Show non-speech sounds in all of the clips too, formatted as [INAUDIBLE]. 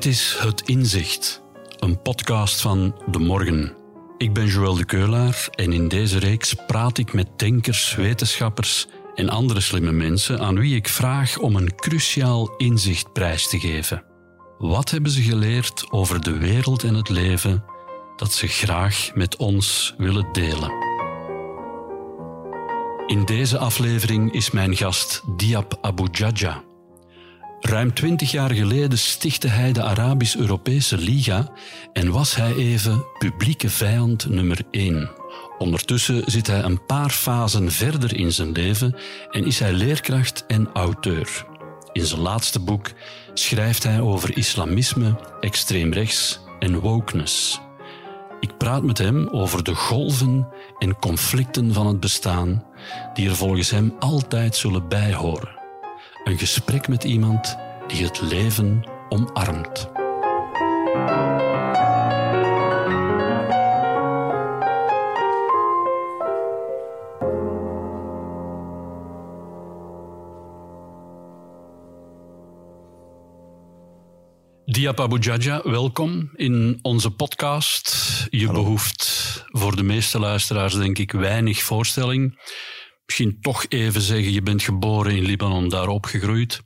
Dit is Het Inzicht, een podcast van De Morgen. Ik ben Joël de Keulaar en in deze reeks praat ik met denkers, wetenschappers en andere slimme mensen aan wie ik vraag om een cruciaal inzicht prijs te geven. Wat hebben ze geleerd over de wereld en het leven dat ze graag met ons willen delen? In deze aflevering is mijn gast Diab Abu Jaja. Ruim twintig jaar geleden stichtte hij de Arabisch-Europese Liga en was hij even publieke vijand nummer één. Ondertussen zit hij een paar fasen verder in zijn leven en is hij leerkracht en auteur. In zijn laatste boek schrijft hij over islamisme, extreem rechts en wokeness. Ik praat met hem over de golven en conflicten van het bestaan, die er volgens hem altijd zullen bijhoren. Een gesprek met iemand die het leven omarmt. Diab Abu Jaja, welkom in onze podcast. Je behoeft voor de meeste luisteraars denk ik weinig voorstelling. Misschien toch even zeggen, je bent geboren in Libanon, daar opgegroeid.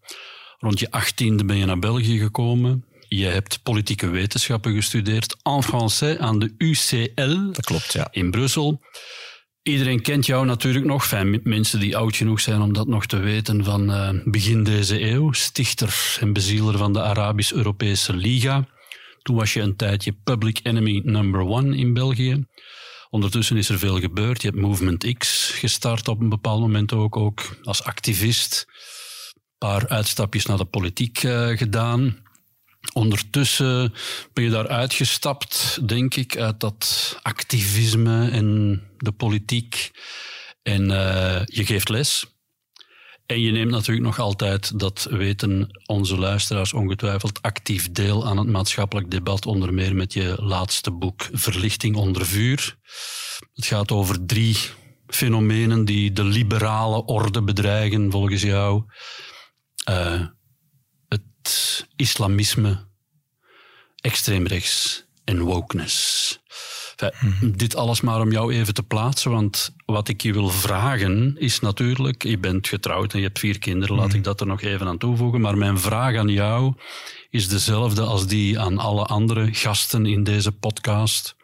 Rond je achttiende ben je naar België gekomen. Je hebt politieke wetenschappen gestudeerd en français aan de UCL Dat klopt, ja. in Brussel. Iedereen kent jou natuurlijk nog, fijn, mensen die oud genoeg zijn om dat nog te weten, van uh, begin deze eeuw. Stichter en bezieler van de Arabisch-Europese Liga. Toen was je een tijdje public enemy number one in België. Ondertussen is er veel gebeurd. Je hebt Movement X gestart op een bepaald moment ook, ook als activist. Een paar uitstapjes naar de politiek uh, gedaan. Ondertussen ben je daar uitgestapt, denk ik, uit dat activisme en de politiek. En uh, je geeft les. En je neemt natuurlijk nog altijd, dat weten onze luisteraars ongetwijfeld, actief deel aan het maatschappelijk debat, onder meer met je laatste boek Verlichting onder vuur. Het gaat over drie fenomenen die de liberale orde bedreigen, volgens jou. Uh, het islamisme, extreemrechts en wokeness. Enfin, mm-hmm. Dit alles maar om jou even te plaatsen, want wat ik je wil vragen is natuurlijk, je bent getrouwd en je hebt vier kinderen, laat mm-hmm. ik dat er nog even aan toevoegen, maar mijn vraag aan jou is dezelfde als die aan alle andere gasten in deze podcast.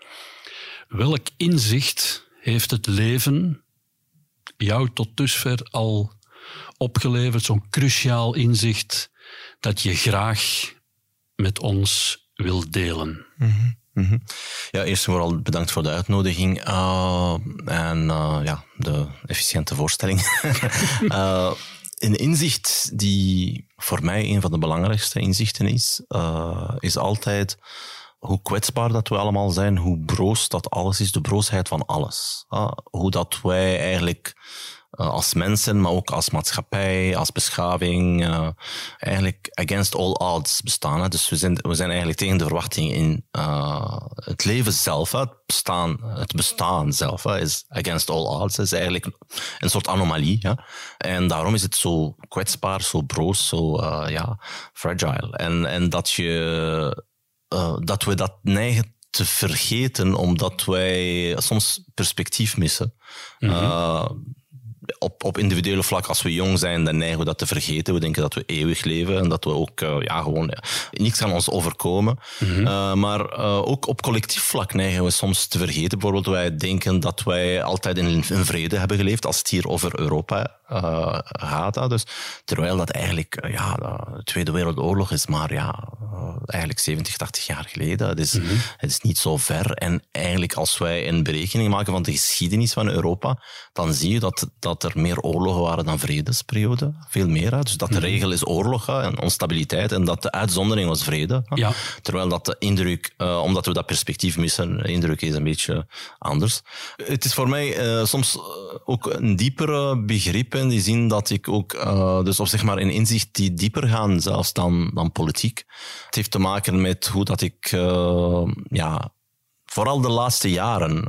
Welk inzicht heeft het leven jou tot dusver al opgeleverd, zo'n cruciaal inzicht dat je graag met ons wil delen? Mm-hmm. Ja, eerst en vooral bedankt voor de uitnodiging uh, en uh, ja, de efficiënte voorstelling. uh, [LAUGHS] een inzicht die voor mij een van de belangrijkste inzichten is, is altijd hoe kwetsbaar dat we allemaal zijn, hoe broos dat alles is, de broosheid van alles. hoe dat wij eigenlijk als mensen, maar ook als maatschappij, als beschaving, uh, eigenlijk against all odds bestaan. Hè. Dus we zijn, we zijn eigenlijk tegen de verwachting in uh, het leven zelf, het bestaan, het bestaan zelf hè, is against all odds, is eigenlijk een soort anomalie. Hè. En daarom is het zo kwetsbaar, zo broos, zo ja, fragile. En, en dat, je, dat we dat neigen te vergeten omdat wij soms perspectief missen. Mm -hmm op, op individuele vlak, als we jong zijn, dan neigen we dat te vergeten. We denken dat we eeuwig leven en dat we ook, uh, ja, gewoon, ja, niets kan ons overkomen. Mm -hmm. uh, maar uh, ook op collectief vlak neigen we soms te vergeten. Bijvoorbeeld, wij denken dat wij altijd in, in vrede hebben geleefd, als het hier over Europa gaat. Dus, terwijl dat eigenlijk, ja, de Tweede Wereldoorlog is maar, ja, eigenlijk 70, 80 jaar geleden. Het is, mm -hmm. het is niet zo ver. En eigenlijk, als wij een berekening maken van de geschiedenis van Europa, dan zie je dat, dat dat er meer oorlogen waren dan vredesperiode. Veel meer. Dus dat de mhm. regel is oorlog en onstabiliteit en dat de uitzondering was vrede. Ja. Terwijl dat de indruk, uh, omdat we dat perspectief missen, de indruk is een beetje anders. Het is voor mij uh, soms ook een diepere begrip in die zin dat ik ook, uh, dus of zeg maar een inzicht die dieper gaan zelfs dan, dan politiek. Het heeft te maken met hoe dat ik, ja, vooral de laatste jaren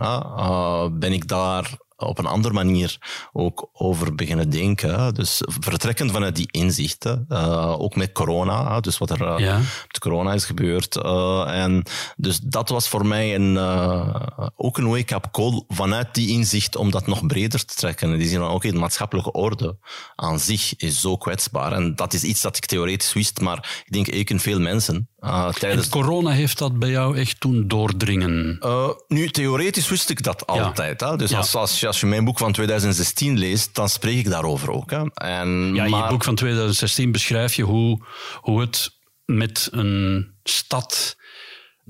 ben ik daar op een andere manier ook over beginnen denken. Dus vertrekkend vanuit die inzichten, uh, ook met corona, dus wat er uh, ja. met corona is gebeurd. Uh, en dus dat was voor mij een, ook een wake-up call vanuit die inzicht om dat nog breder te trekken. Die zien van, oké, de maatschappelijke orde aan zich is zo kwetsbaar. En dat is iets dat ik theoretisch wist, maar ik denk ik en veel mensen. Tijdens... En corona heeft dat bij jou echt toen doordringen? nu, theoretisch wist ik dat altijd. Hè? Dus als, als, je, als je mijn boek van 2016 leest, dan spreek ik daarover ook. Hè? En, ja, in je boek van 2016 beschrijf je hoe, hoe het met een stad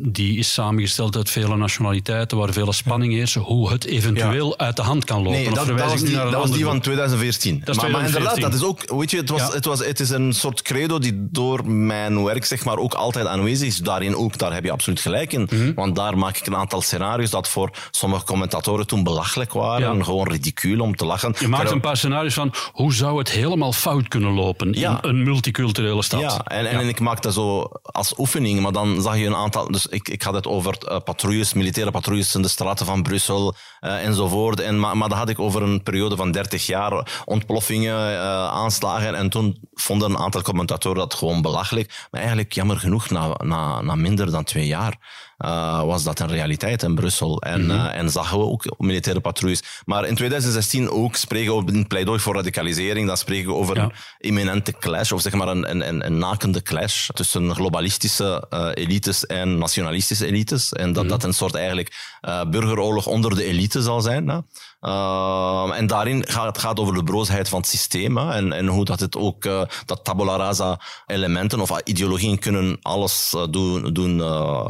die is samengesteld uit vele nationaliteiten, waar vele spanning heersen, hoe het eventueel uit de hand kan lopen. Nee, dat, dat was die, dat was die van 2014. Dat maar, maar, inderdaad, dat is ook, weet je, het, was, het, was, het is een soort credo die door mijn werk zeg maar, ook altijd aanwezig is. Daarin ook, daar heb je absoluut gelijk in. Mhm. Want daar maak ik een aantal scenario's dat voor sommige commentatoren toen belachelijk waren. Gewoon ridicuul om te lachen. Je maakt een paar scenario's van hoe zou het helemaal fout kunnen lopen in een multiculturele stad. Ja, en, en, ik maak dat zo als oefening, maar dan zag je een aantal... Dus ik, ik had het over uh, patrouilles, militaire patrouilles in de straten van Brussel uh, enzovoort. En, maar, dat had ik over een periode van 30 jaar, ontploffingen, uh, aanslagen. En toen vonden een aantal commentatoren dat gewoon belachelijk. Maar eigenlijk jammer genoeg, na, na, na minder dan twee jaar uh, was dat een realiteit in Brussel. En, mm en zagen we ook militaire patrouilles. Maar in 2016 ook spreken we een pleidooi voor radicalisering. Dan spreken we over een imminente clash, of zeg maar een, een, een nakende clash tussen globalistische uh, elites en nationalistische elites. En dat mm dat een soort eigenlijk burgeroorlog onder de elite zal zijn. Hè? Uh, en daarin gaat het gaat over de broosheid van het systeem hè, en, en hoe dat het ook, uh, dat tabula rasa elementen of ideologieën kunnen alles uh, doen, doen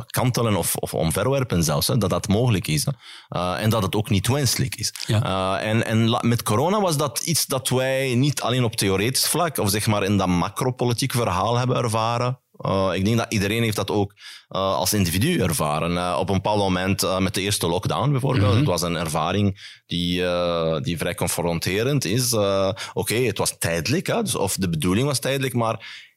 kantelen of, of omverwerpen zelfs, hè, dat dat mogelijk is. Hè. en dat het ook niet wenselijk is. Ja. en, en met corona was dat iets dat wij niet alleen op theoretisch vlak, of zeg maar in dat macropolitiek verhaal hebben ervaren, uh, ik denk dat iedereen heeft dat ook uh, als individu ervaren. Uh, op een bepaald moment met de eerste lockdown bijvoorbeeld. Mm -hmm. Het was een ervaring die, die vrij confronterend is. Oké, okay, het was tijdelijk, hè, dus, of de bedoeling was tijdelijk, maar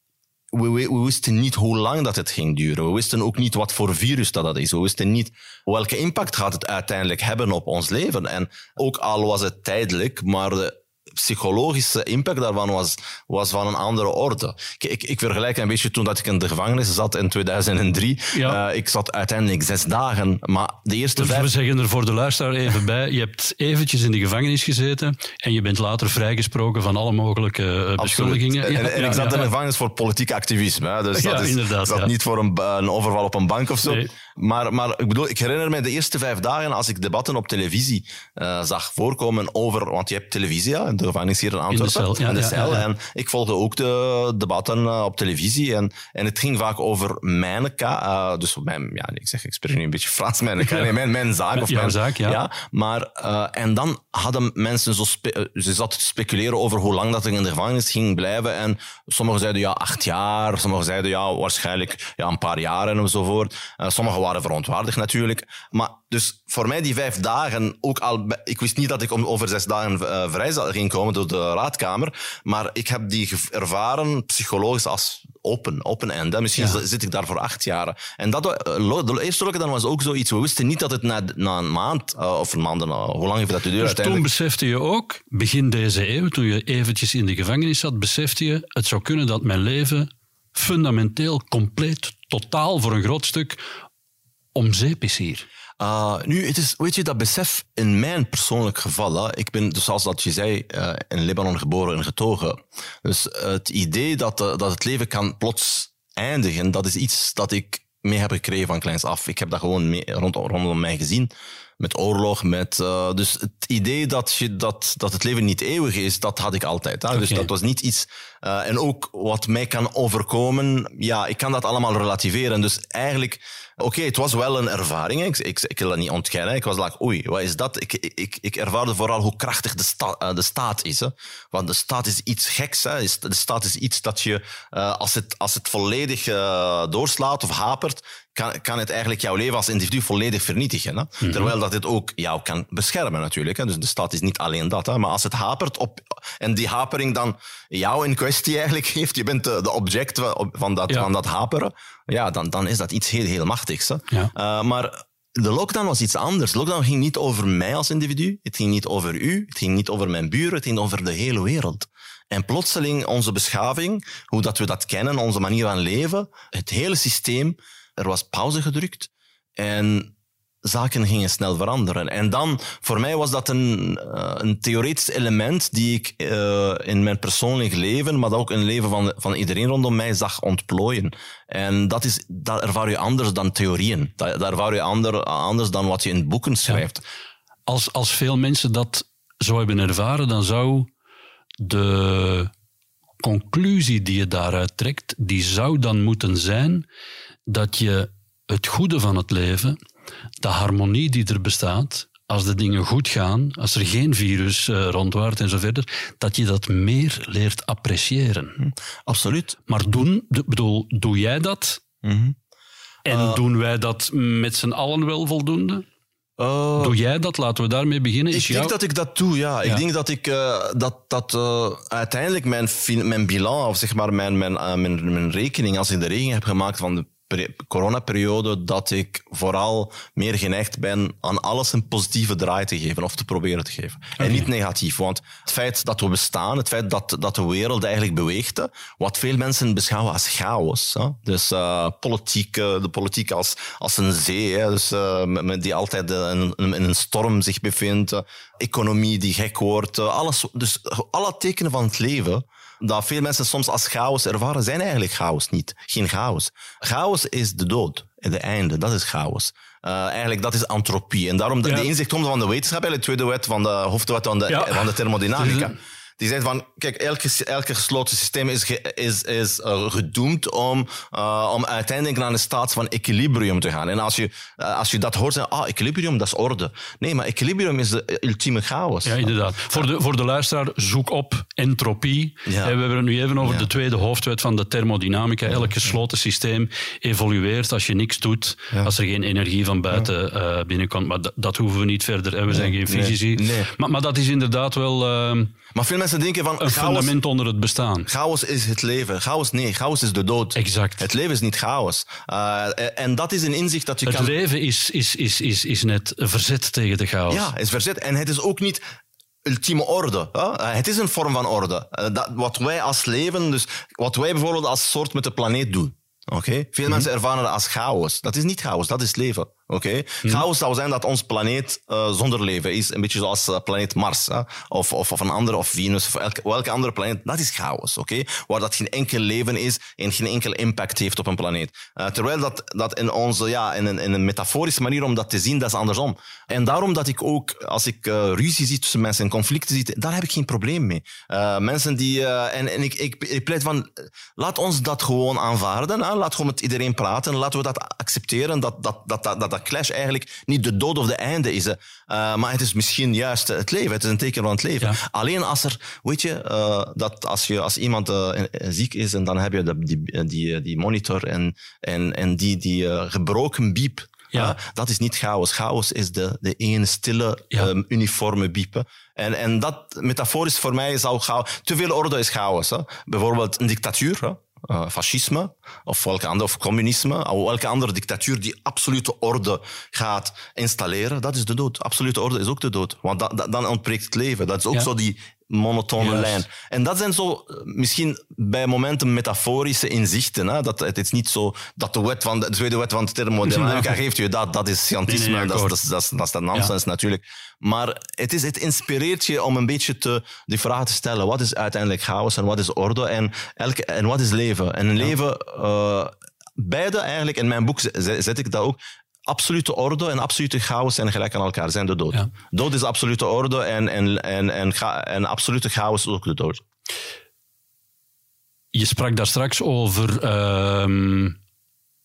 we, we, we, wisten niet hoe lang dat het ging duren. We wisten ook niet wat voor virus dat, dat is. We wisten niet welke impact gaat het uiteindelijk hebben op ons leven. En ook al was het tijdelijk, maar de psychologische impact daarvan was, was van een andere orde. Ik, ik, ik vergelijk een beetje toen dat ik in de gevangenis zat in 2003. Ja. Uh, ik zat uiteindelijk zes dagen, maar de eerste dus vijf... We zeggen er voor de luisteraar even bij, je hebt eventjes in de gevangenis gezeten en je bent later vrijgesproken van alle mogelijke uh, beschuldigingen. En, en, ik zat in de gevangenis voor politiek activisme. Hè, dus dat is. Dat niet voor een, een, overval op een bank of zo. Nee. Maar, maar ik bedoel, ik herinner me de eerste vijf dagen als ik debatten op televisie uh, zag voorkomen over, want je hebt televisie, ja, de gevangenis hier in Antwerpen, in de cel. Ja, in de cel ja, ja, En ik volgde ook de debatten uh, op televisie en, en het ging vaak over mijn uh, dus mijn, ja, ik zeg, ik spreek nu een beetje Frans, mijn, nee, mijn, mijn zaak. Of mijn, zaak, ja. maar, en dan hadden mensen zo, ze zaten te speculeren over hoe lang dat ik in de gevangenis ging blijven en sommigen zeiden ja, acht jaar, sommigen zeiden ja, waarschijnlijk ja, een paar jaren enzovoort. sommigen waren verontwaardigd natuurlijk. Maar dus voor mij die vijf dagen, ook al, ik wist niet dat ik om over zes dagen uh, vrij ging door de raadkamer, maar ik heb die ervaren psychologisch als open, open end. Misschien ja. zit ik daar voor acht jaar. En dat, eh, de eerste dan was ook zoiets. We wisten niet dat het na, na een maand uh, of een maand, uh, hoe lang heeft dat duurt? Dus toen besefte je ook, begin deze eeuw, toen je eventjes in de gevangenis zat, besefte je, het zou kunnen dat mijn leven fundamenteel, compleet, totaal voor een groot stuk om zeep is hier? Uh, nu, het is, weet je, dat besef in mijn persoonlijk geval. Ik ben, dus zoals dat je zei, uh, in Libanon geboren en getogen. Dus het idee dat, uh, dat het leven kan plots eindigen, dat is iets dat ik mee heb gekregen van kleins af. Ik heb dat gewoon mee, rond, rondom mij gezien met oorlog. Met, uh, dus het idee dat, je, dat, dat het leven niet eeuwig is, dat had ik altijd. Hè? Okay. Dus dat was niet iets. Uh, en ook wat mij kan overkomen, ja, ik kan dat allemaal relativeren. Dus eigenlijk. Oké, okay, het was wel een ervaring. Ik, ik, ik, wil dat niet ontkennen. Ik was like, oei, wat is dat? Ik, ik, ik ervaarde vooral hoe krachtig de, sta, uh, de staat is. Hè? Want de staat is iets geks. Hè? De staat is iets dat je, uh, als, het, als het volledig doorslaat of hapert, kan, kan het eigenlijk jouw leven als individu volledig vernietigen. Hè? Mm -hmm. Terwijl dat dit ook jou kan beschermen natuurlijk. Hè? Dus de staat is niet alleen dat. Hè? Maar als het hapert op, en die hapering dan jou in kwestie eigenlijk [LAUGHS] heeft, je bent de, de object van dat, ja. van dat haperen, ja, dan, dan is dat iets heel, heel machtigs. Hè? Ja. Uh, maar de lockdown was iets anders. De lockdown ging niet over mij als individu, het ging niet over u, het ging niet over mijn buren, het ging over de hele wereld. En plotseling onze beschaving, hoe dat we dat kennen, onze manier van leven, het hele systeem, er was pauze gedrukt. En zaken gingen snel veranderen. En dan, voor mij was dat een, uh, een theoretisch element die ik uh, in mijn persoonlijk leven, maar ook in het leven van, van iedereen rondom mij zag ontplooien. En dat, is, dat ervaar je anders dan theorieën. Dat, dat ervaar je ander, anders dan wat je in boeken schrijft. Ja. Als, als veel mensen dat zo hebben ervaren, dan zou de conclusie die je daaruit trekt, die zou dan moeten zijn dat je het goede van het leven de harmonie die er bestaat, als de dingen goed gaan, als er geen virus uh, rondwaart en zo verder, dat je dat meer leert appreciëren. Hm, absoluut. Maar doen, bedoel, doe jij dat? Mhm. En uh, doen wij dat met z'n allen wel voldoende? Uh, doe jij dat? Laten we daarmee beginnen. Is ik jou... denk dat ik dat doe, ja. ja. Ik denk dat ik dat, dat uiteindelijk mijn, mijn bilan, of zeg maar mijn, mijn, mijn, mijn rekening, als ik de rekening heb gemaakt van de coronaperiode dat ik vooral meer geneigd ben aan alles een positieve draai te geven of te proberen te geven. En niet negatief, want het feit dat we bestaan, het feit dat, dat de wereld eigenlijk beweegt, wat veel mensen beschouwen als chaos. Hè? Dus uh, politiek, de politiek als, als een zee, hè? Dus, uh, die altijd in, in, een storm zich bevindt, economie die gek wordt, alles, dus alle tekenen van het leven dat veel mensen soms als chaos ervaren, zijn eigenlijk chaos niet. Geen chaos. Chaos is de dood. Het einde, dat is chaos. Uh, eigenlijk, dat is antropie. En daarom, ja. de inzicht komt van de wetenschap, eigenlijk de tweede wet van de hoofdwet van de, ja. van de thermodynamica. Die zegt van, kijk, elke, elke gesloten systeem is, ge, is, is uh, gedoemd om, uh, om uiteindelijk naar een staat van equilibrium te gaan. En als je, uh, als je dat hoort, zeg ah, equilibrium, dat is orde. Nee, maar equilibrium is de ultieme chaos. Ja, inderdaad. Voor, de, voor de luisteraar, zoek op entropie. Ja. We hebben het nu even over ja. de tweede hoofdwet van de thermodynamica. Elk gesloten systeem evolueert als je niks doet, als er geen energie van buiten binnenkomt. Maar dat hoeven we niet verder. Hè. We zijn geen fysici. Nee. Nee. Maar, maar dat is inderdaad wel... Ehm, maar veel mensen denken van... Een chaos, fundament onder het bestaan. Chaos is het leven. Chaos, nee. Chaos is de dood. Exact. Het leven is niet chaos. Uh, en dat is een inzicht dat je het kan... Het leven is, is, is, is, is net verzet tegen de chaos. Ja, is verzet. En het is ook niet ultieme orde. Hè? Het is een vorm van orde. Dat, wat wij als leven, dus wat wij bijvoorbeeld als soort met de planeet doen. Oké? Okay? Veel mm -hmm. mensen ervaren dat als chaos. Dat is niet chaos, dat is leven. Oké? Okay? Hmm. Chaos zou zijn dat ons planeet uh, zonder leven is. Een beetje zoals uh, planeet Mars. Hè? Of, of, of een andere, of Venus, of elke, welke andere planeet. Dat is chaos. Oké? Okay? Waar dat geen enkel leven is en geen enkel impact heeft op een planeet. Uh, terwijl dat, dat in onze, ja, in een, in een metaforische manier om dat te zien, dat is andersom. En daarom dat ik ook, als ik ruzie zie tussen mensen en conflicten zie, daar heb ik geen probleem mee. mensen die, en, en ik, ik, ik pleit van, laat ons dat gewoon aanvaarden. Hè? Laat gewoon met iedereen praten. Laten we dat accepteren, dat, dat, dat, dat, dat dat clash eigenlijk niet de dood of de einde is. Uh, maar het is misschien juist het leven. Het is een teken van het leven. Ja. Alleen als er, weet je, uh, dat als, je, als iemand uh, ziek is en dan heb je de, die, die, die monitor en, en, en die, die gebroken biep. Ja. dat is niet chaos. Chaos is de, de ene stille, ja. um, uniforme biepen. En, en dat metaforisch voor mij zou chaos... Te veel orde is chaos. Hè? Bijvoorbeeld een dictatuur. Hè? Uh, fascisme of welke andere, of communisme, of welke andere dictatuur die absolute orde gaat installeren, dat is de dood. Absolute orde is ook de dood. Want da, da, dan ontbreekt het leven. Dat is ook ja. zo die monotone lijn. En dat zijn zo eh, misschien bij momenten metaforische inzichten. Hè? Dat, het is niet zo dat de, wet van de, de tweede wet van de thermodynamica [LAUGHS] geeft je dat. Dat is scientisme. Nee, nee, dat, dat, dat, dat, is dat nonsens ja. natuurlijk. Maar het, is, het inspireert je om een beetje te, die vraag te stellen. Wat is uiteindelijk chaos en wat is orde en, elke, en wat is leven? En een ja. leven... Uh, beide eigenlijk, in mijn boek zet ik dat ook, absolute orde en absolute chaos zijn gelijk aan elkaar, zijn de dood. Ja. Dood is absolute orde en, en, en, en, en absolute chaos is ook de dood. Je sprak daar straks over. Uh,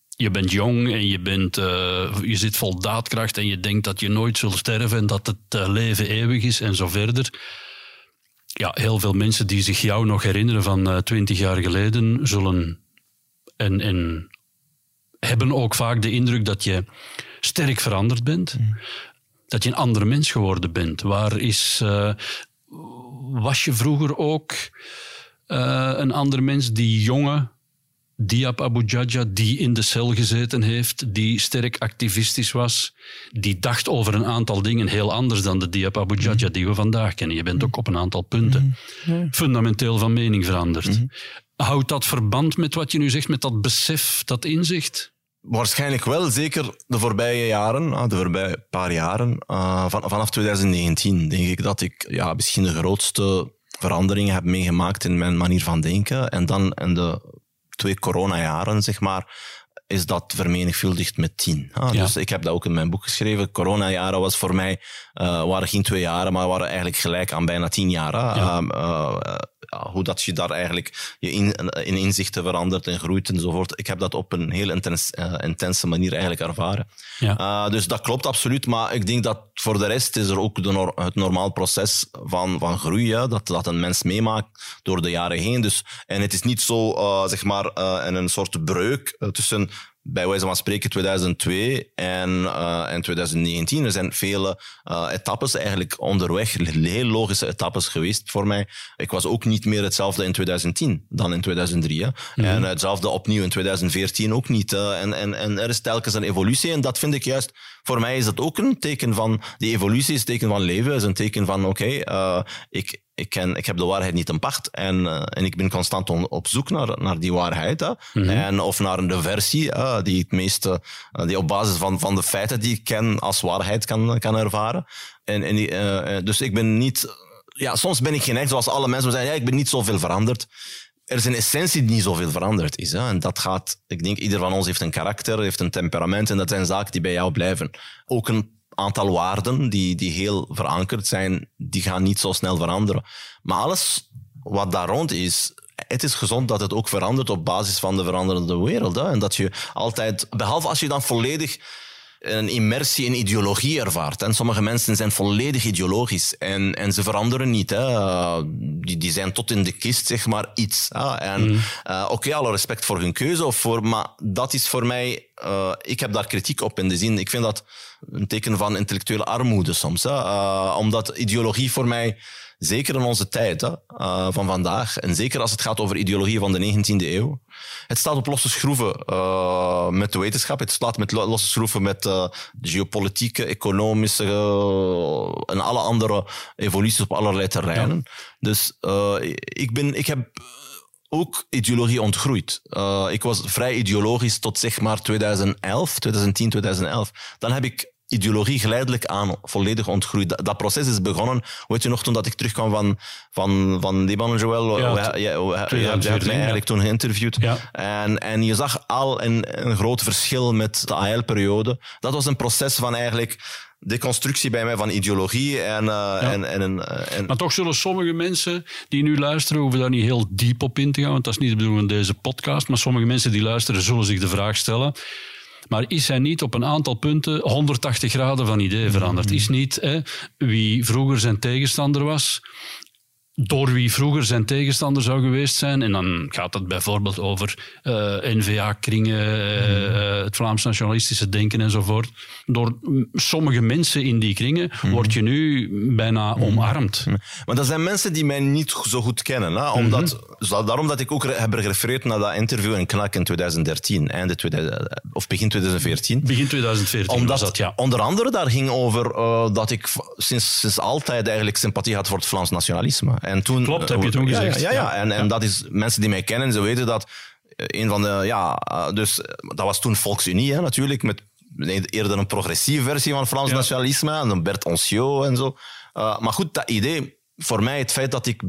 je bent jong en je, bent, uh, je zit vol daadkracht en je denkt dat je nooit zult sterven en dat het uh, leven eeuwig is en zo verder. Ja, heel veel mensen die zich jou nog herinneren van twintig jaar geleden zullen en, en hebben ook vaak de indruk dat je sterk veranderd bent. Mm. Dat je een ander mens geworden bent. Waar is. Uh, was je vroeger ook uh, een ander mens, die jonge, Diab Abu Jaja, die in de cel gezeten heeft, die sterk activistisch was, die dacht over een aantal dingen heel anders dan de Diab Abu Jaja die we vandaag kennen. Je bent ook op een aantal punten fundamenteel van mening veranderd. Houdt dat verband met wat je nu zegt, met dat besef, dat inzicht? Waarschijnlijk wel, zeker de voorbije jaren, ah, de voorbije paar jaren. Uh, van, vanaf 2019 denk ik dat ik ja, misschien de grootste veranderingen heb meegemaakt in mijn manier van denken. En dan in de twee coronajaren, zeg maar, is dat vermenigvuldigd met tien. Ah, Dus ik heb dat ook in mijn boek geschreven. Coronajaren was voor mij, uh, waren geen twee jaren, maar waren eigenlijk gelijk aan bijna tien jaar. Ja. Uh, hoe dat je daar eigenlijk je in, in inzichten verandert en groeit enzovoort. Ik heb dat op een heel intens, intense manier eigenlijk ervaren. Ja. dus dat klopt absoluut, maar ik denk dat voor de rest is er ook de, het normaal proces van, van groei, dat, dat een mens meemaakt door de jaren heen. Dus, en het is niet zo, zeg maar, een soort breuk tussen bij wijze van spreken 2002 en, uh, en 2019. Er zijn vele uh, etappes eigenlijk onderweg, heel logische etappes geweest voor mij. Ik was ook niet meer hetzelfde in 2010 dan in 2003. Hè. Mhm. En hetzelfde opnieuw in 2014 ook niet. En, en, en er is telkens een evolutie en dat vind ik juist, voor mij is dat ook een teken van, die evolutie is een teken van leven, is een teken van oké, okay, ik, ik, ken, ik heb de waarheid niet in pacht en, uh, en ik ben constant on, op zoek naar, naar die waarheid. Hè? -hmm. en, of naar een versie uh, die het meeste, uh, die op basis van, van de feiten die ik ken als waarheid kan, kan ervaren. En, en die, dus ik ben niet, ja, soms ben ik geneigd, zoals alle mensen zeggen, ja, ik ben niet zoveel veranderd. Er is een essentie die niet zoveel veranderd is. Hè? En dat gaat, ik denk, ieder van ons heeft een karakter, heeft een temperament en dat zijn zaken die bij jou blijven. Ook een aantal waarden die, die heel verankerd zijn, die gaan niet zo snel veranderen. Maar alles wat daar rond is, het is gezond dat het ook verandert op basis van de veranderende wereld. Hè? En dat je altijd, behalve als je dan volledig een immersie in ideologie ervaart. En sommige mensen zijn volledig ideologisch en, en ze veranderen niet. Hè. Die, die zijn tot in de kist, zeg maar, iets. Hè. En mm. uh, oké, okay, alle respect voor hun keuze, of voor, maar dat is voor mij... Uh, ik heb daar kritiek op in de zin, ik vind dat een teken van intellectuele armoede soms. Hè. Uh, omdat ideologie voor mij zeker in onze tijd hè, uh, van vandaag, en zeker als het gaat over ideologie van de 19e eeuw, het staat op losse schroeven uh, met de wetenschap, het staat met losse schroeven met uh, de geopolitieke, economische en alle andere evoluties op allerlei terreinen. Ja. Dus ik, ben, ik heb ook ideologie ontgroeid. Uh, ik was vrij ideologisch tot zeg maar 2011, 2010, 2011. Dan heb ik ideologie geleidelijk aan volledig ontgroeid. Dat, dat, proces is begonnen. Weet je nog, toen dat ik terugkwam van, van, van Libanon, Joel? Ja, je, hebt mij eigenlijk toen geïnterviewd. Ja. En, en je zag al een, een groot verschil met de AL-periode. Dat was een proces van eigenlijk deconstructie bij mij van ideologie. En, uh, ja. en, en, en, maar toch zullen sommige mensen die nu luisteren, hoeven daar niet heel diep op in te gaan, want dat is niet de bedoeling van deze podcast, maar sommige mensen die luisteren zullen zich de vraag stellen maar is hij niet op een aantal punten 180 graden van idee veranderd? Is niet hè, wie vroeger zijn tegenstander was, door wie vroeger zijn tegenstander zou geweest zijn. En dan gaat het bijvoorbeeld over uh, N-VA-kringen, uh, het Vlaams nationalistische denken enzovoort. Door sommige mensen in die kringen mm. word je nu bijna mm. omarmd. Maar dat zijn mensen die mij niet zo goed kennen. Hè? Omdat, mm -hmm. Daarom dat ik ook heb gerefereerd naar dat interview in Knak in 2013, einde 2000, of begin 2014. Begin 2014 Omdat dat, ja. onder andere daar ging over uh, dat ik sinds, sinds altijd eigenlijk sympathie had voor het Vlaams nationalisme. En toen, Klopt, heb je toen gezegd. Ja, ja, ja. En, en dat is mensen die mij kennen, ze weten dat een van de, ja, dus dat was toen Volksunie hè, natuurlijk, met eerder een progressieve versie van Frans nationalisme, en dan Bert Anciot en zo. Uh, maar goed, dat idee, voor mij het feit dat ik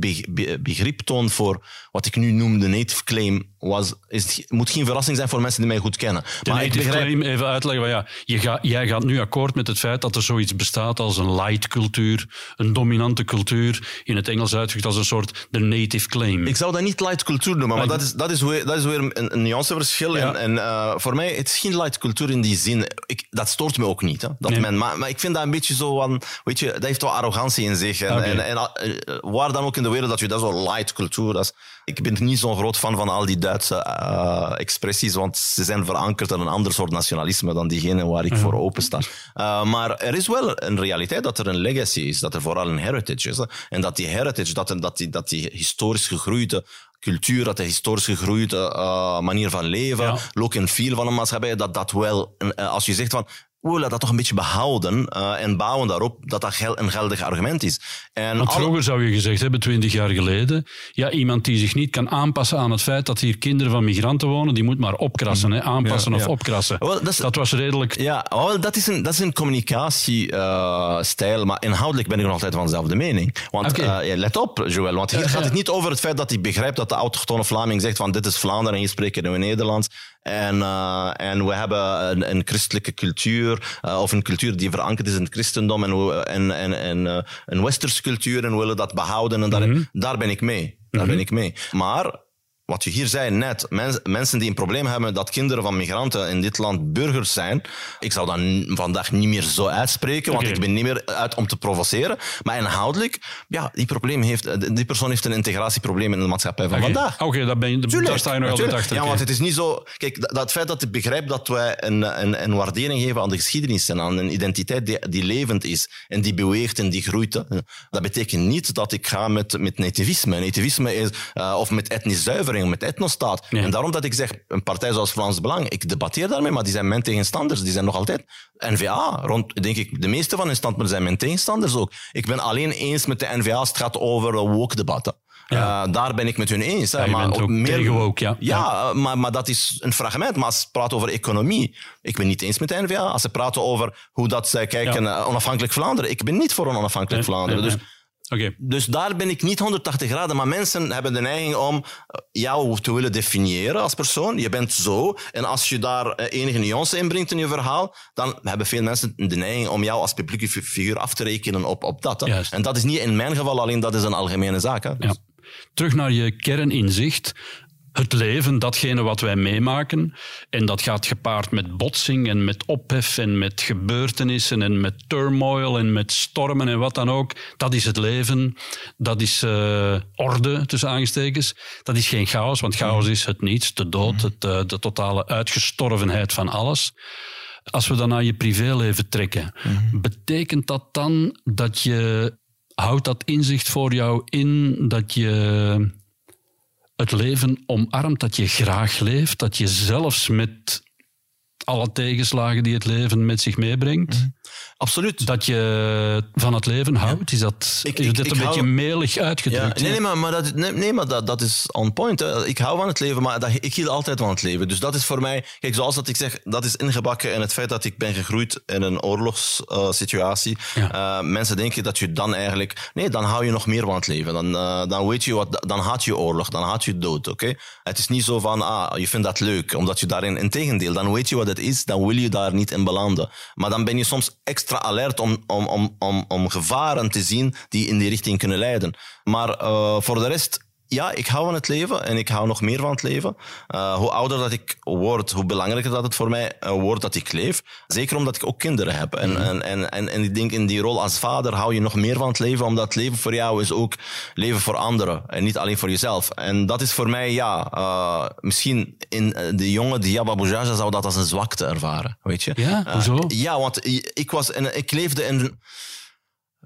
begrip toon voor wat ik nu noem de native claim, was, is, moet geen verrassing zijn voor mensen die mij goed kennen. De maar native ik begrijp... claim, even uitleggen. Ja, je ga, jij gaat nu akkoord met het feit dat er zoiets bestaat als een light cultuur, een dominante cultuur, in het Engels uitgedrukt als een soort de native claim. Ik zou dat niet light cultuur noemen, maar, dat, is, dat, is weer, dat is weer een, een nuanceverschil. Ja. En, en uh, voor mij, het is geen light cultuur in die zin. Ik, dat stoort me ook niet. Hè, dat nee. men, maar, maar ik vind dat een beetje zo van, weet je, dat heeft wel arrogantie in zich. En, okay. en, en uh, waar dan ook in de wereld dat je dat zo light cultuur, dat is, ik ben niet zo'n groot fan van al die Duitse uh, expressies, want ze zijn verankerd in een ander soort nationalisme dan diegene waar ik ja. voor open sta. Uh, maar er is wel een realiteit dat er een legacy is, dat er vooral een heritage is. Hè? En dat die heritage, dat, dat, die, dat die historisch gegroeide cultuur, dat de historisch gegroeide uh, manier van leven, ja. look and feel van een maatschappij, dat dat wel, uh, als je zegt van we willen dat toch een beetje behouden uh, en bouwen daarop dat dat gel een geldig argument is. En Want vroeger zou je gezegd hebben, twintig jaar geleden, ja, iemand die zich niet kan aanpassen aan het feit dat hier kinderen van migranten wonen, die moet maar opkrassen, hè, aanpassen of opkrassen. dat, is, dat, was redelijk... Ja, wel, dat, is een, dat is een communicatiestijl, uh, maar inhoudelijk ben ik nog altijd van dezelfde mening. Want okay. uh, let op, Joël, want hier gaat het niet over het feit dat hij begrijpt dat de autochtone Vlaming zegt van dit is Vlaanderen en hier spreken we Nederlands. En, uh, en we hebben een, een christelijke cultuur, uh, of een cultuur die verankerd is in het christendom en, en, en, en uh, een westerse cultuur en we willen dat behouden. En daar, mm -hmm. daar ben ik mee. Daar mm -hmm. ben ik mee. Maar wat je hier zei net, mens, mensen die een probleem hebben dat kinderen van migranten in dit land burgers zijn. Ik zou dat vandaag niet meer zo uitspreken, want okay. ik ben niet meer uit om te provoceren. Maar inhoudelijk, ja, die, probleem heeft, die persoon heeft een integratieprobleem in de maatschappij van okay. vandaag. Oké, okay, ben je, daar sta je nog altijd achter. Ja, want het is niet zo... Kijk, dat, dat feit dat ik begrijp dat wij een, een, een, waardering geven aan de geschiedenis en aan een identiteit die, die levend is en die beweegt en die groeit, dat betekent niet dat ik ga met, met nativisme. Nativisme is, uh, of met etnisch zuivering met etnostaat. Ja. En daarom dat ik zeg, een partij zoals Vlaams Belang, ik debatteer daarmee, maar die zijn mijn tegenstanders. Die zijn nog altijd N-VA. Rond, denk ik, de meeste van hun standpunten zijn mijn tegenstanders ook. Ik ben alleen eens met de N-VA als het gaat over woke-debatten. Ja. Uh, daar ben ik met hun eens. Ja, maar ook meer, woke, ja. Ja, ja. Maar, maar dat is een fragment. Maar als ze praten over economie, ik ben niet eens met de NVA. Als ze praten over hoe dat zij kijken naar onafhankelijk Vlaanderen, ik ben niet voor een onafhankelijk Vlaanderen. Dus Okay. Dus daar ben ik niet 180 graden. Maar mensen hebben de neiging om eh, jou te willen definiëren als persoon. Je bent zo. En als je daar eh, enige nuance in brengt in je verhaal, dan hebben veel mensen de neiging om jou als publieke figuur af te rekenen op, op dat. En dat is niet in mijn geval alleen, dat is een algemene zaak. Hè. Dus. Ja. Terug naar je kerninzicht het leven, datgene wat wij meemaken. En dat gaat gepaard met botsing en met ophef en met gebeurtenissen en met turmoil en met stormen en wat dan ook. Dat is het leven. Dat is uh, orde, tussen aangestekens. Dat is geen chaos, want chaos is het niets, de dood, het, uh, de totale uitgestorvenheid van alles. Als we dan naar je privéleven trekken, betekent dat dan dat je, houdt dat inzicht voor jou in dat je het leven omarmt, dat je graag leeft, dat je zelfs met alle tegenslagen die het leven met zich meebrengt. Mm. Absoluut. Dat je van het leven houdt. Is dat, ik, is dat een beetje melig uitgedrukt? Ja, nee, nee, maar, maar, dat, nee, nee, maar dat, dat is on point. Hè. Ik hou van het leven, maar dat, ik hield altijd van het leven. Dus dat is voor mij... Kijk, zoals dat ik zeg, dat is ingebakken in het feit dat ik ben gegroeid in een oorlogssituatie. Uh, ja. uh, mensen denken dat je dan eigenlijk... Nee, dan hou je nog meer van het leven. Dan, uh, dan weet je wat... Dan haat je oorlog, dan haat je dood, oké? Het is niet zo van, ah, je vindt dat leuk, omdat je daarin... Integendeel, dan weet je wat het is, dan wil je daar niet in belanden. Maar dan ben je soms extra alert om, om, om, om, om gevaren te zien die in die richting kunnen leiden. Maar uh, voor de rest ja, ik hou van het leven en ik hou nog meer van het leven. Uh, hoe ouder dat ik word, hoe belangrijker dat het voor mij uh, wordt dat ik leef. Zeker omdat ik ook kinderen heb. En, mm. en, en, en, en ik denk in die rol als vader hou je nog meer van het leven, omdat het leven voor jou is ook leven voor anderen en niet alleen voor jezelf. En dat is voor mij, ja, uh, misschien in de jonge Diaba Boujaja zou dat als een zwakte ervaren, weet je. Ja, hoezo? ja, want ik, was, en ik leefde in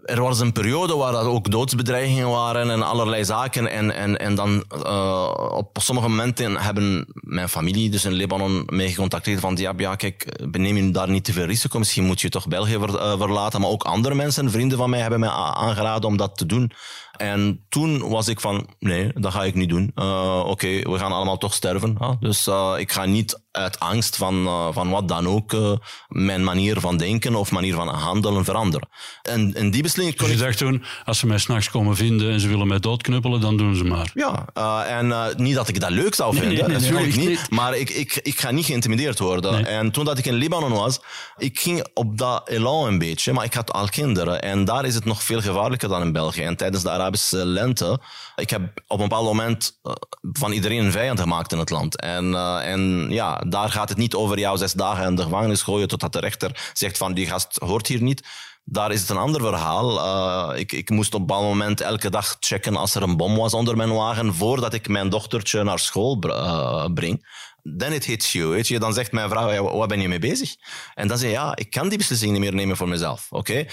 er was een periode waar er ook doodsbedreigingen waren en allerlei zaken. En, en, en dan uh, op sommige momenten hebben mijn familie, dus in Libanon, mij gecontacteerd van ja, ja kijk, beneem je daar niet te veel risico. Misschien moet je toch België uh, verlaten. Maar ook andere mensen, vrienden van mij, hebben mij aangeraden om dat te doen. En toen was ik van, nee, dat ga ik niet doen. Uh, Oké, okay, we gaan allemaal toch sterven. Huh? Dus uh, ik ga niet uit angst van, uh, van wat dan ook mijn manier van denken of manier van handelen veranderen. En, en die beslissing kon dus je ik... dacht toen, als ze mij s'nachts komen vinden en ze willen mij doodknuppelen, dan doen ze maar. Ja, en niet dat ik dat leuk zou vinden, nee, nee, nee, natuurlijk niet, niet. Maar ik, ik, ik ga niet geïntimideerd worden. En toen dat ik in Libanon was, ik ging op dat elan een beetje, maar ik had al kinderen. En daar is het nog veel gevaarlijker dan in België. En tijdens de Arabische lente. Ik heb op een bepaald moment uh, van iedereen een vijand gemaakt in het land. En, uh, en ja, daar gaat het niet over jou zes dagen in de gevangenis gooien totdat de rechter zegt van die gast hoort hier niet. Daar is het een ander verhaal. Uh, ik, ik moest op een bepaald moment elke dag checken als er een bom was onder mijn wagen voordat ik mijn dochtertje naar school breng then it hits you. Weet je? Dan zegt mijn vrouw, ja, waar ben je mee bezig? En dan zeg je, ja, ik kan die beslissing niet meer nemen voor mezelf. Oké?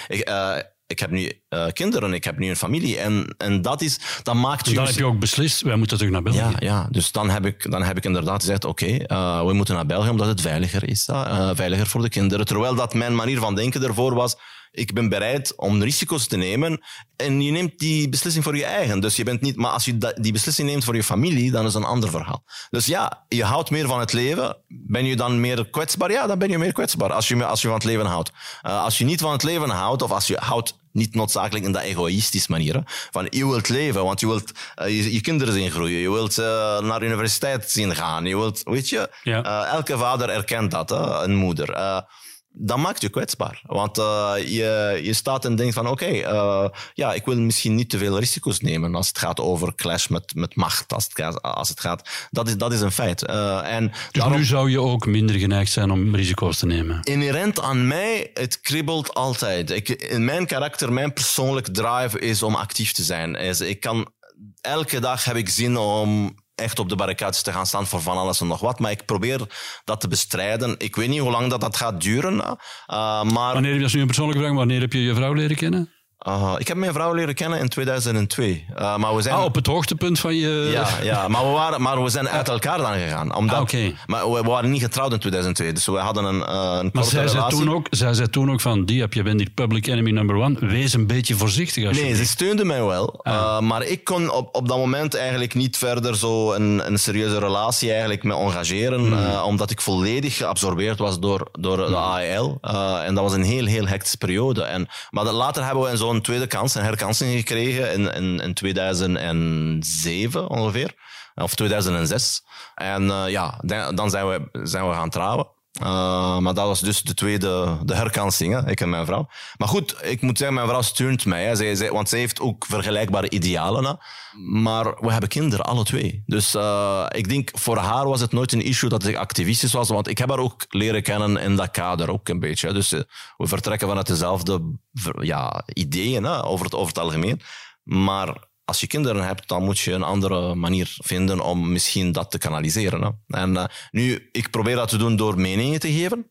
Ik heb nu uh, kinderen, ik heb nu een familie. En, en dat, is, dat maakt... En dan heb je ook beslist, wij moeten terug naar België. Ja, ja dus dan heb ik, dan heb ik inderdaad gezegd, oké, okay, uh, we moeten naar België omdat het veiliger is. Uh, veiliger voor de kinderen. Terwijl dat mijn manier van denken ervoor was, ik ben bereid om risico's te nemen en je neemt die beslissing voor je eigen. Dus je bent niet, maar als je die beslissing neemt voor je familie, dan is een ander verhaal. Dus ja, je houdt meer van het leven. Ben je dan meer kwetsbaar? Ja, dan ben je meer kwetsbaar als je, als je van het leven houdt. Uh, als je niet van het leven houdt, of als je houdt niet noodzakelijk in dat egoïstische manier. Van je wilt leven, want je wilt uh, je, je, kinderen zien groeien. Je wilt uh, naar de universiteit zien gaan. Je wilt, weet je, ja. uh, elke vader erkent dat, hè, een moeder dat maakt je kwetsbaar. Want uh, je, je staat en denkt van oké, okay, uh, ja, ik wil misschien niet te veel risico's nemen als het gaat over clash met, met macht. Als het gaat, als het gaat. Dat, is, dat is een feit. Uh, en dus daarom, nu zou je ook minder geneigd zijn om risico's te nemen? Inherent aan mij, het kribbelt altijd. Ik, in mijn karakter, mijn persoonlijke drive is om actief te zijn. Is, ik kan, elke dag heb ik zin om echt op de barricades te gaan staan voor van alles en nog wat. Maar ik probeer dat te bestrijden. Ik weet niet hoe lang dat, dat gaat duren. Uh, maar... Wanneer, dat is nu een persoonlijke vraag, wanneer heb je je vrouw leren kennen? Uh, ik heb mijn vrouw leren kennen in 2002. Uh, maar we zijn... Ah, op het hoogtepunt van je... Ja, ja maar, we waren, maar we zijn uit elkaar dan gegaan. Omdat, ah, okay. Maar we, waren niet getrouwd in 2002, dus we hadden een, uh, een Maar zij zei, toen ook, zij zei toen ook van, die heb je bent die public enemy number one, wees een beetje voorzichtig. Als nee, ze steunde mij wel. Ah. maar ik kon op, op dat moment eigenlijk niet verder zo een, een serieuze relatie eigenlijk me engageren, hmm. omdat ik volledig geabsorbeerd was door, door de AEL. en dat was een heel, heel hectische periode. En, maar later hebben we een zo'n een tweede kans, een herkansing gekregen in, in, in 2007 ongeveer. Of 2006. En uh, ja, dan zijn we, zijn we gaan trouwen. Uh, maar dat was dus de tweede de herkansing, hè, ik en mijn vrouw. Maar goed, ik moet zeggen, mijn vrouw steunt mij. Hè. Zij, want zij heeft ook vergelijkbare idealen. Hè. Maar we hebben kinderen, alle twee. Dus uh, ik denk, voor haar was het nooit een issue dat ik activistisch was. Want ik heb haar ook leren kennen in dat kader, ook een beetje. Dus uh, we vertrekken vanuit dezelfde ja, ideeën over, het, over het algemeen. Maar als je kinderen hebt, dan moet je een andere manier vinden om misschien dat te kanaliseren. Hè. En uh, nu, ik probeer dat te doen door meningen te geven.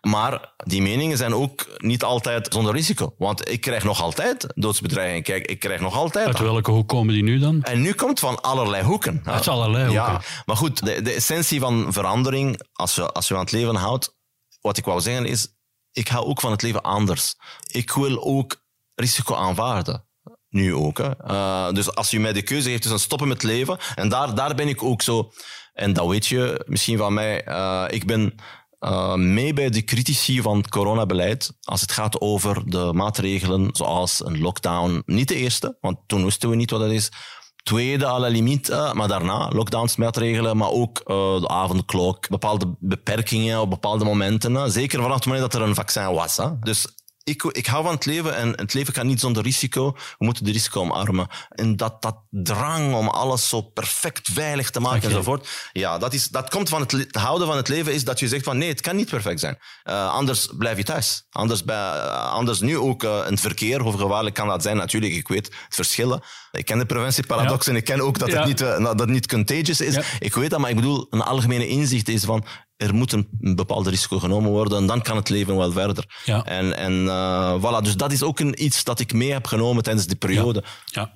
Maar die meningen zijn ook niet altijd zonder risico. Want ik krijg nog altijd doodsbedreigingen. Kijk, ik krijg nog altijd... Uit welke hoek komen die nu dan? En nu komt van allerlei hoeken. Uit allerlei hoeken. Ja, maar goed, de, de essentie van verandering, als je, als je aan het leven houdt, wat ik wou zeggen is, ik hou ook van het leven anders. Ik wil ook risico aanvaarden nu ook. Hè. Uh, dus als je mij de keuze geeft tussen stoppen met leven, en daar, daar ben ik ook zo, en dat weet je misschien van mij, uh, ik ben uh, mee bij de critici van het coronabeleid als het gaat over de maatregelen zoals een lockdown. Niet de eerste, want toen wisten we niet wat dat is. Tweede, limite, maar daarna lockdownsmaatregelen, maar ook de avondklok, bepaalde beperkingen op bepaalde momenten. Zeker vanaf het moment dat er een vaccin was. Hè. Dus ik, ik hou van het leven en het leven kan niet zonder risico. We moeten de risico omarmen. En dat, dat drang om alles zo perfect veilig te maken enzovoort. Ja, dat, is, dat komt van het, houden van het leven is dat je zegt van nee, het kan niet perfect zijn. Uh, anders blijf je thuis. Anders, bij, uh, anders nu ook uh, in het verkeer, hoe gevaarlijk kan dat zijn? Natuurlijk, ik weet het verschillen. Ik ken de preventieparadox en ik ken ook dat het niet, dat het niet contagious is. Ik weet dat, maar ik bedoel, een algemene inzicht is van er moet een, bepaald risico genomen worden en dan kan het leven wel verder. Ja. En, en uh, voilà, dus dat is ook een, iets dat ik mee heb genomen tijdens die periode. Ja.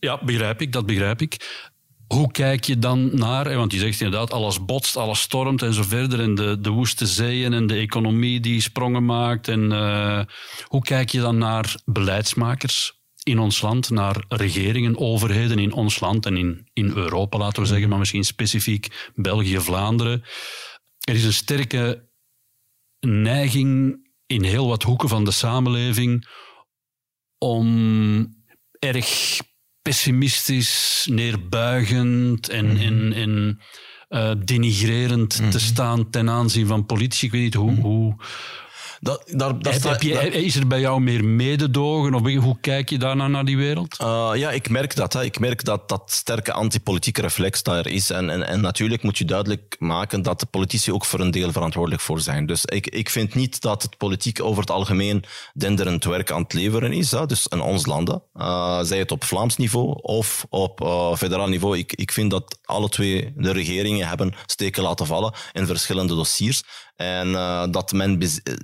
ja. begrijp ik, dat begrijp ik. Hoe kijk je dan naar, want je zegt inderdaad, alles botst, alles stormt en zo verder, en de, de woeste zeeën en de economie die sprongen maakt. En, uh, hoe kijk je dan naar beleidsmakers in ons land, naar regeringen, overheden in ons land en in, in Europa, laten we zeggen, maar misschien specifiek België, Vlaanderen. Er is een sterke neiging in heel wat hoeken van de samenleving om erg pessimistisch, neerbuigend en, mm en, en uh, denigrerend te mhm. staan ten aanzien van politici. Ik weet niet hoe, mhm. hoe, dat, daar, heb, je, is er bij jou meer mededogen? Of hoe kijk je daarna naar die wereld? Uh, ja, ik merk dat. Hè. Ik merk dat dat sterke antipolitieke reflex daar is. En, en, en natuurlijk moet je duidelijk maken dat de politici ook voor een deel verantwoordelijk voor zijn. Dus ik, ik vind niet dat het politiek over het algemeen denderend werk aan het leveren is. Hè. Dus in ons landen. Uh, zij het op Vlaams niveau of op uh, federaal niveau. Ik, ik vind dat alle twee de regeringen hebben steken laten vallen in verschillende dossiers. En uh, dat men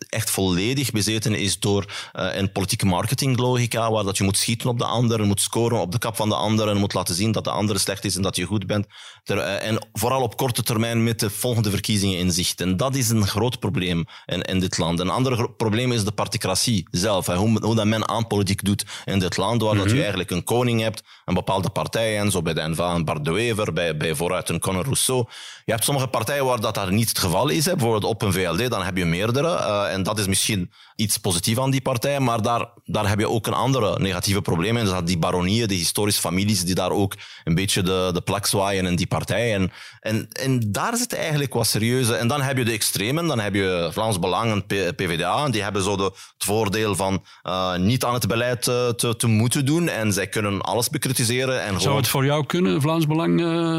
echt volledig bezeten is door uh, een politieke marketinglogica, waar dat je moet schieten op de ander, moet scoren op de kap van de ander en moet laten zien dat de andere slecht is en dat je goed bent. Ter, uh, en vooral op korte termijn met de volgende verkiezingen in zicht. En dat is een groot probleem in, in dit land. Een ander probleem is de particratie zelf. Hoe, hoe dat men aan politiek doet in dit land, waar mm -hmm. dat je mhm. eigenlijk een koning hebt, een bepaalde partij en zo bij de NVA een Bart de Wever, bij, bij vooruit een Conor Rousseau. Je hebt sommige partijen waar dat daar niet het geval is. Hè. Bijvoorbeeld op een VLD, dan heb je meerdere. Uh, en dat is misschien iets positiefs aan die partij. Maar daar, daar heb je ook een andere negatieve probleem. En dat zijn die baronieën, die historische families, die daar ook een beetje de, de plak zwaaien in die partij. En, en, en daar zit eigenlijk wat serieuze... En dan heb je de extremen. Dan heb je Vlaams Belang en PvdA. En die hebben zo de, het voordeel van uh, niet aan het beleid uh, te, te moeten doen. En zij kunnen alles bekritiseren. En Zou gewoon... het voor jou kunnen, Vlaams Belang,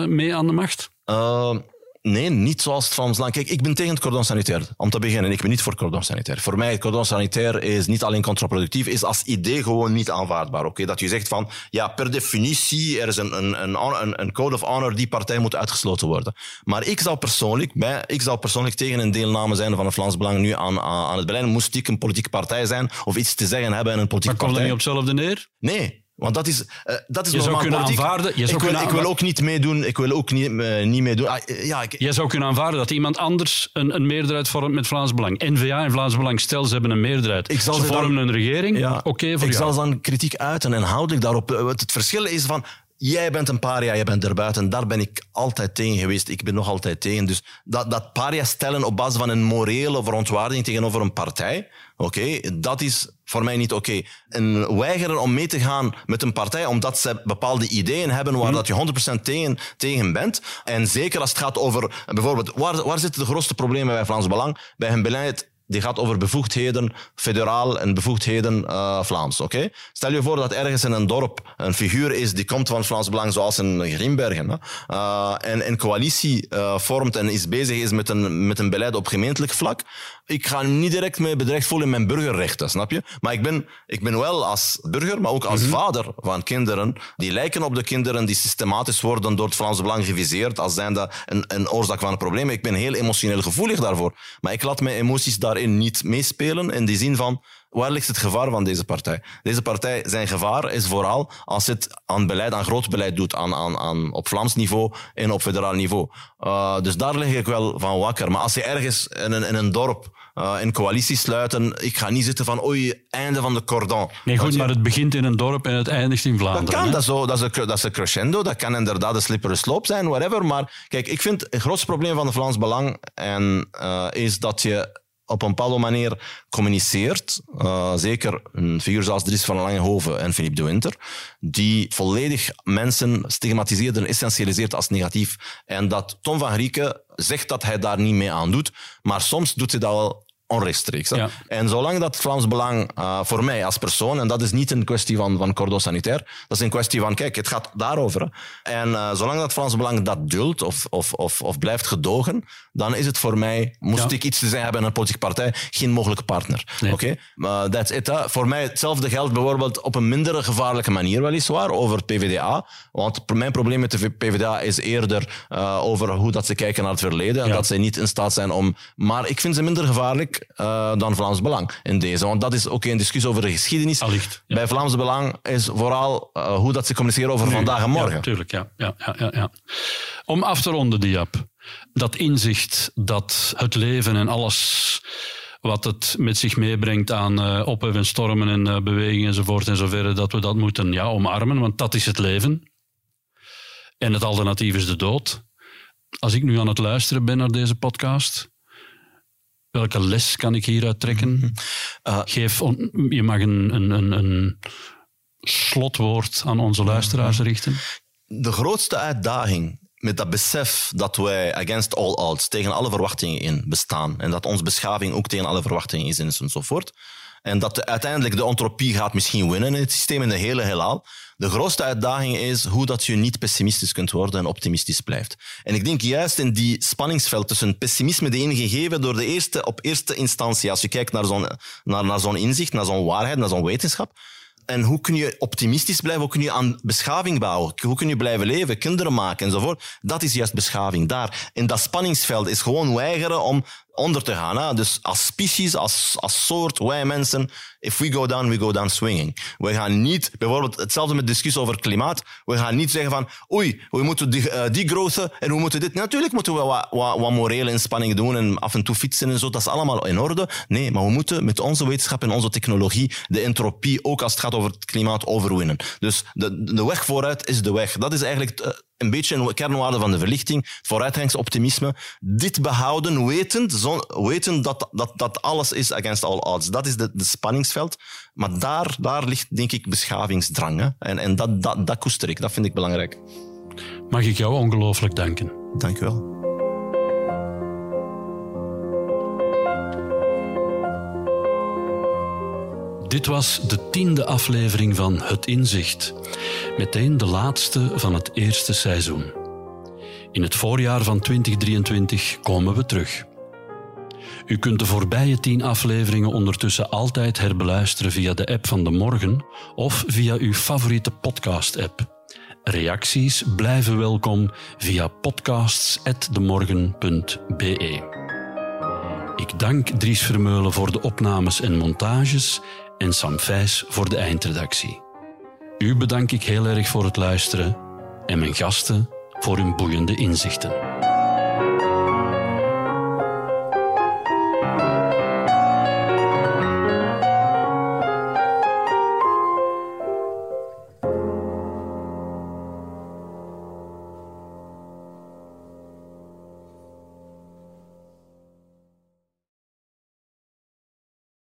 mee aan de macht? Nee, niet zoals het Vlaams Land. Kijk, ik ben tegen het cordon sanitair. Om te beginnen, ik ben niet voor cordon sanitair. Voor mij, het cordon sanitair is niet alleen contraproductief, is als idee gewoon niet aanvaardbaar. Oké, Dat je zegt van, ja, per definitie, er is een, een, een, een code of honor, die partij moet uitgesloten worden. Maar ik zou persoonlijk, bij, ik zou persoonlijk tegen een deelname zijn van het Vlaams Belang nu aan, aan, het beleid. Moest ik een politieke partij zijn of iets te zeggen hebben in een politieke partij. Maar komt er niet op hetzelfde neer? Nee, want dat is, uh, dat is je normaal zou kunnen politiek. Aanvaarden, je zou ik, wil, ik wil ook niet meedoen. Ik wil ook niet, uh, niet meedoen. Ah, ja, ik... Je zou kunnen aanvaarden dat iemand anders een, een meerderheid vormt met Vlaams Belang. N-VA en Vlaams Belang, stel ze hebben een meerderheid. Ik zal ze, ze vormen dan, een regering. Ja, Oké okay voor ik jou. zal dan kritiek uiten en houdelijk daarop. Het verschil is van jij bent een paria, jij bent erbuiten. Daar ben ik altijd tegen geweest. Ik ben nog altijd tegen. Dus dat, dat paria stellen op basis van een morele verontwaardiging tegenover een partij, oké, dat is voor mij niet oké. En weigeren om mee te gaan met een partij omdat ze bepaalde ideeën hebben waar mm. dat je 100% tegen, tegen bent. En zeker als het gaat over, bijvoorbeeld, waar, waar zitten de grootste problemen bij Vlaams Belang? Bij hun beleid die gaat over bevoegdheden federaal en bevoegdheden uh, Vlaams. Oké? Stel je voor dat ergens in een dorp een figuur is die komt van Vlaams Belang, zoals in Grimbergen, uh, en een coalitie uh, vormt en is bezig is met een, met een beleid op gemeentelijk vlak. Ik ga niet direct mee bedreigd voelen in mijn burgerrechten, snap je? Maar ik ben, ik ben wel als burger, maar ook als mm -hmm. vader van kinderen die lijken op de kinderen die systematisch worden door het Vlaams Belang geviseerd als zijnde een, een oorzaak van een probleem. Ik ben heel emotioneel gevoelig daarvoor. Maar ik laat mijn emoties daar daarin niet meespelen. In die zin van, waar ligt het gevaar van deze partij? Deze partij, zijn gevaar is vooral als het aan beleid, aan groot beleid doet, aan, aan, aan, op Vlaams niveau en op federaal niveau. Uh, dus daar lig ik wel van wakker. Maar als je ergens in een, in een dorp uh, in coalitie sluiten. Ik ga niet zitten van oei, einde van de cordon. Nee, goed, je... maar het begint in een dorp en het eindigt in Vlaanderen. Dat kan, dat is, zo, dat, is een, dat is een crescendo, dat kan inderdaad een slippery slope zijn, whatever. Maar kijk, ik vind het grootste probleem van de Vlaams Belang en, uh, is dat je op een bepaalde manier communiceert. Uh, zeker een figuur zoals Dries van Langehoven en Philippe de Winter, die volledig mensen stigmatiseert en essentialiseert als negatief. En dat Tom van Grieken zegt dat hij daar niet mee aan doet, maar soms doet hij dat wel onrechtstreeks. Ja. En zolang dat Vlaams Belang uh, voor mij als persoon, en dat is niet een kwestie van, van cordon sanitair, dat is een kwestie van, kijk, het gaat daarover. En uh, zolang dat Vlaams Belang dat duldt of, of, of, of blijft gedogen, dan is het voor mij, moest ja. ik iets te zeggen hebben in een politieke partij, geen mogelijke partner. Nee. Oké? Okay? Uh, that's it. Voor mij hetzelfde geldt bijvoorbeeld op een minder gevaarlijke manier weliswaar over PvdA. Want mijn probleem met de PvdA is eerder over hoe dat ze kijken naar het verleden en ja. dat ze niet in staat zijn om... Maar ik vind ze minder gevaarlijk uh, dan Vlaams Belang in deze. Want dat is ook een discussie over de geschiedenis. Allicht, ja. Bij Vlaams Belang is vooral uh, hoe dat ze communiceren over nu, vandaag en morgen. Ja, tuurlijk, ja. Ja, ja, ja, Om af te ronden, Diap. Dat inzicht dat het leven en alles wat het met zich meebrengt aan uh, ophef en stormen en uh, bewegingen enzovoort en zoverre, dat we dat moeten ja, omarmen, want dat is het leven. En het alternatief is de dood. Als ik nu aan het luisteren ben naar deze podcast, Welke les kan ik hieruit trekken? Uh, Geef on, je mag een, een, een, een, slotwoord aan onze luisteraars richten. De grootste uitdaging met dat besef dat wij against all odds, tegen alle verwachtingen in bestaan, en dat onze beschaving ook tegen alle verwachtingen is enzovoort, en dat de, uiteindelijk de ontropie gaat misschien winnen in het systeem in de hele heelal. De grootste uitdaging is hoe dat je niet pessimistisch kunt worden en optimistisch blijft. En ik denk juist in die spanningsveld tussen pessimisme, de gegeven door de eerste, op eerste instantie, als je kijkt naar zo'n naar, naar zo'n inzicht, naar zo'n waarheid, naar zo'n wetenschap, en hoe kun je optimistisch blijven? Hoe kun je aan beschaving bouwen? Hoe kun je blijven leven, kinderen maken enzovoort? Dat is juist beschaving. Daar, in dat spanningsveld, is gewoon weigeren om onder te gaan. Hè? Dus als species, als, als soort, wij mensen, if we go down, we go down swinging. We gaan niet, bijvoorbeeld hetzelfde met discussie over klimaat, we gaan niet zeggen van oei, we moeten die, uh, die en we moeten dit. Natuurlijk moeten we wat, wat, wat morele inspanningen doen en af en toe fietsen en zo, dat is allemaal in orde. Nee, maar we moeten met onze wetenschap en onze technologie de entropie, ook als het gaat over het klimaat, overwinnen. Dus de, de weg vooruit is de weg. Dat is eigenlijk eh, een beetje een kernwaarde van de verlichting, vooruitgangsoptimisme. Dit behouden, wetend, zo, weten dat, dat, dat alles is against all odds. Dat is de, de spanningsveld. Maar daar, daar ligt, denk ik, beschavingsdrang. Hè? En, en dat, dat, dat koester ik, dat vind ik belangrijk. Mag ik jou ongelooflijk danken. Dank u wel. Dit was de tiende aflevering van Het Inzicht. Meteen de laatste van het eerste seizoen. In het voorjaar van 2023 komen we terug. U kunt de voorbije tien afleveringen ondertussen altijd herbeluisteren via de app van de morgen of via uw favoriete podcast-app. Reacties blijven welkom via podcasts.demorgen.be. Ik dank Dries Vermeulen voor de opnames en montages en Sam Vijs voor de eindredactie. U bedank ik heel erg voor het luisteren en mijn gasten voor hun boeiende inzichten.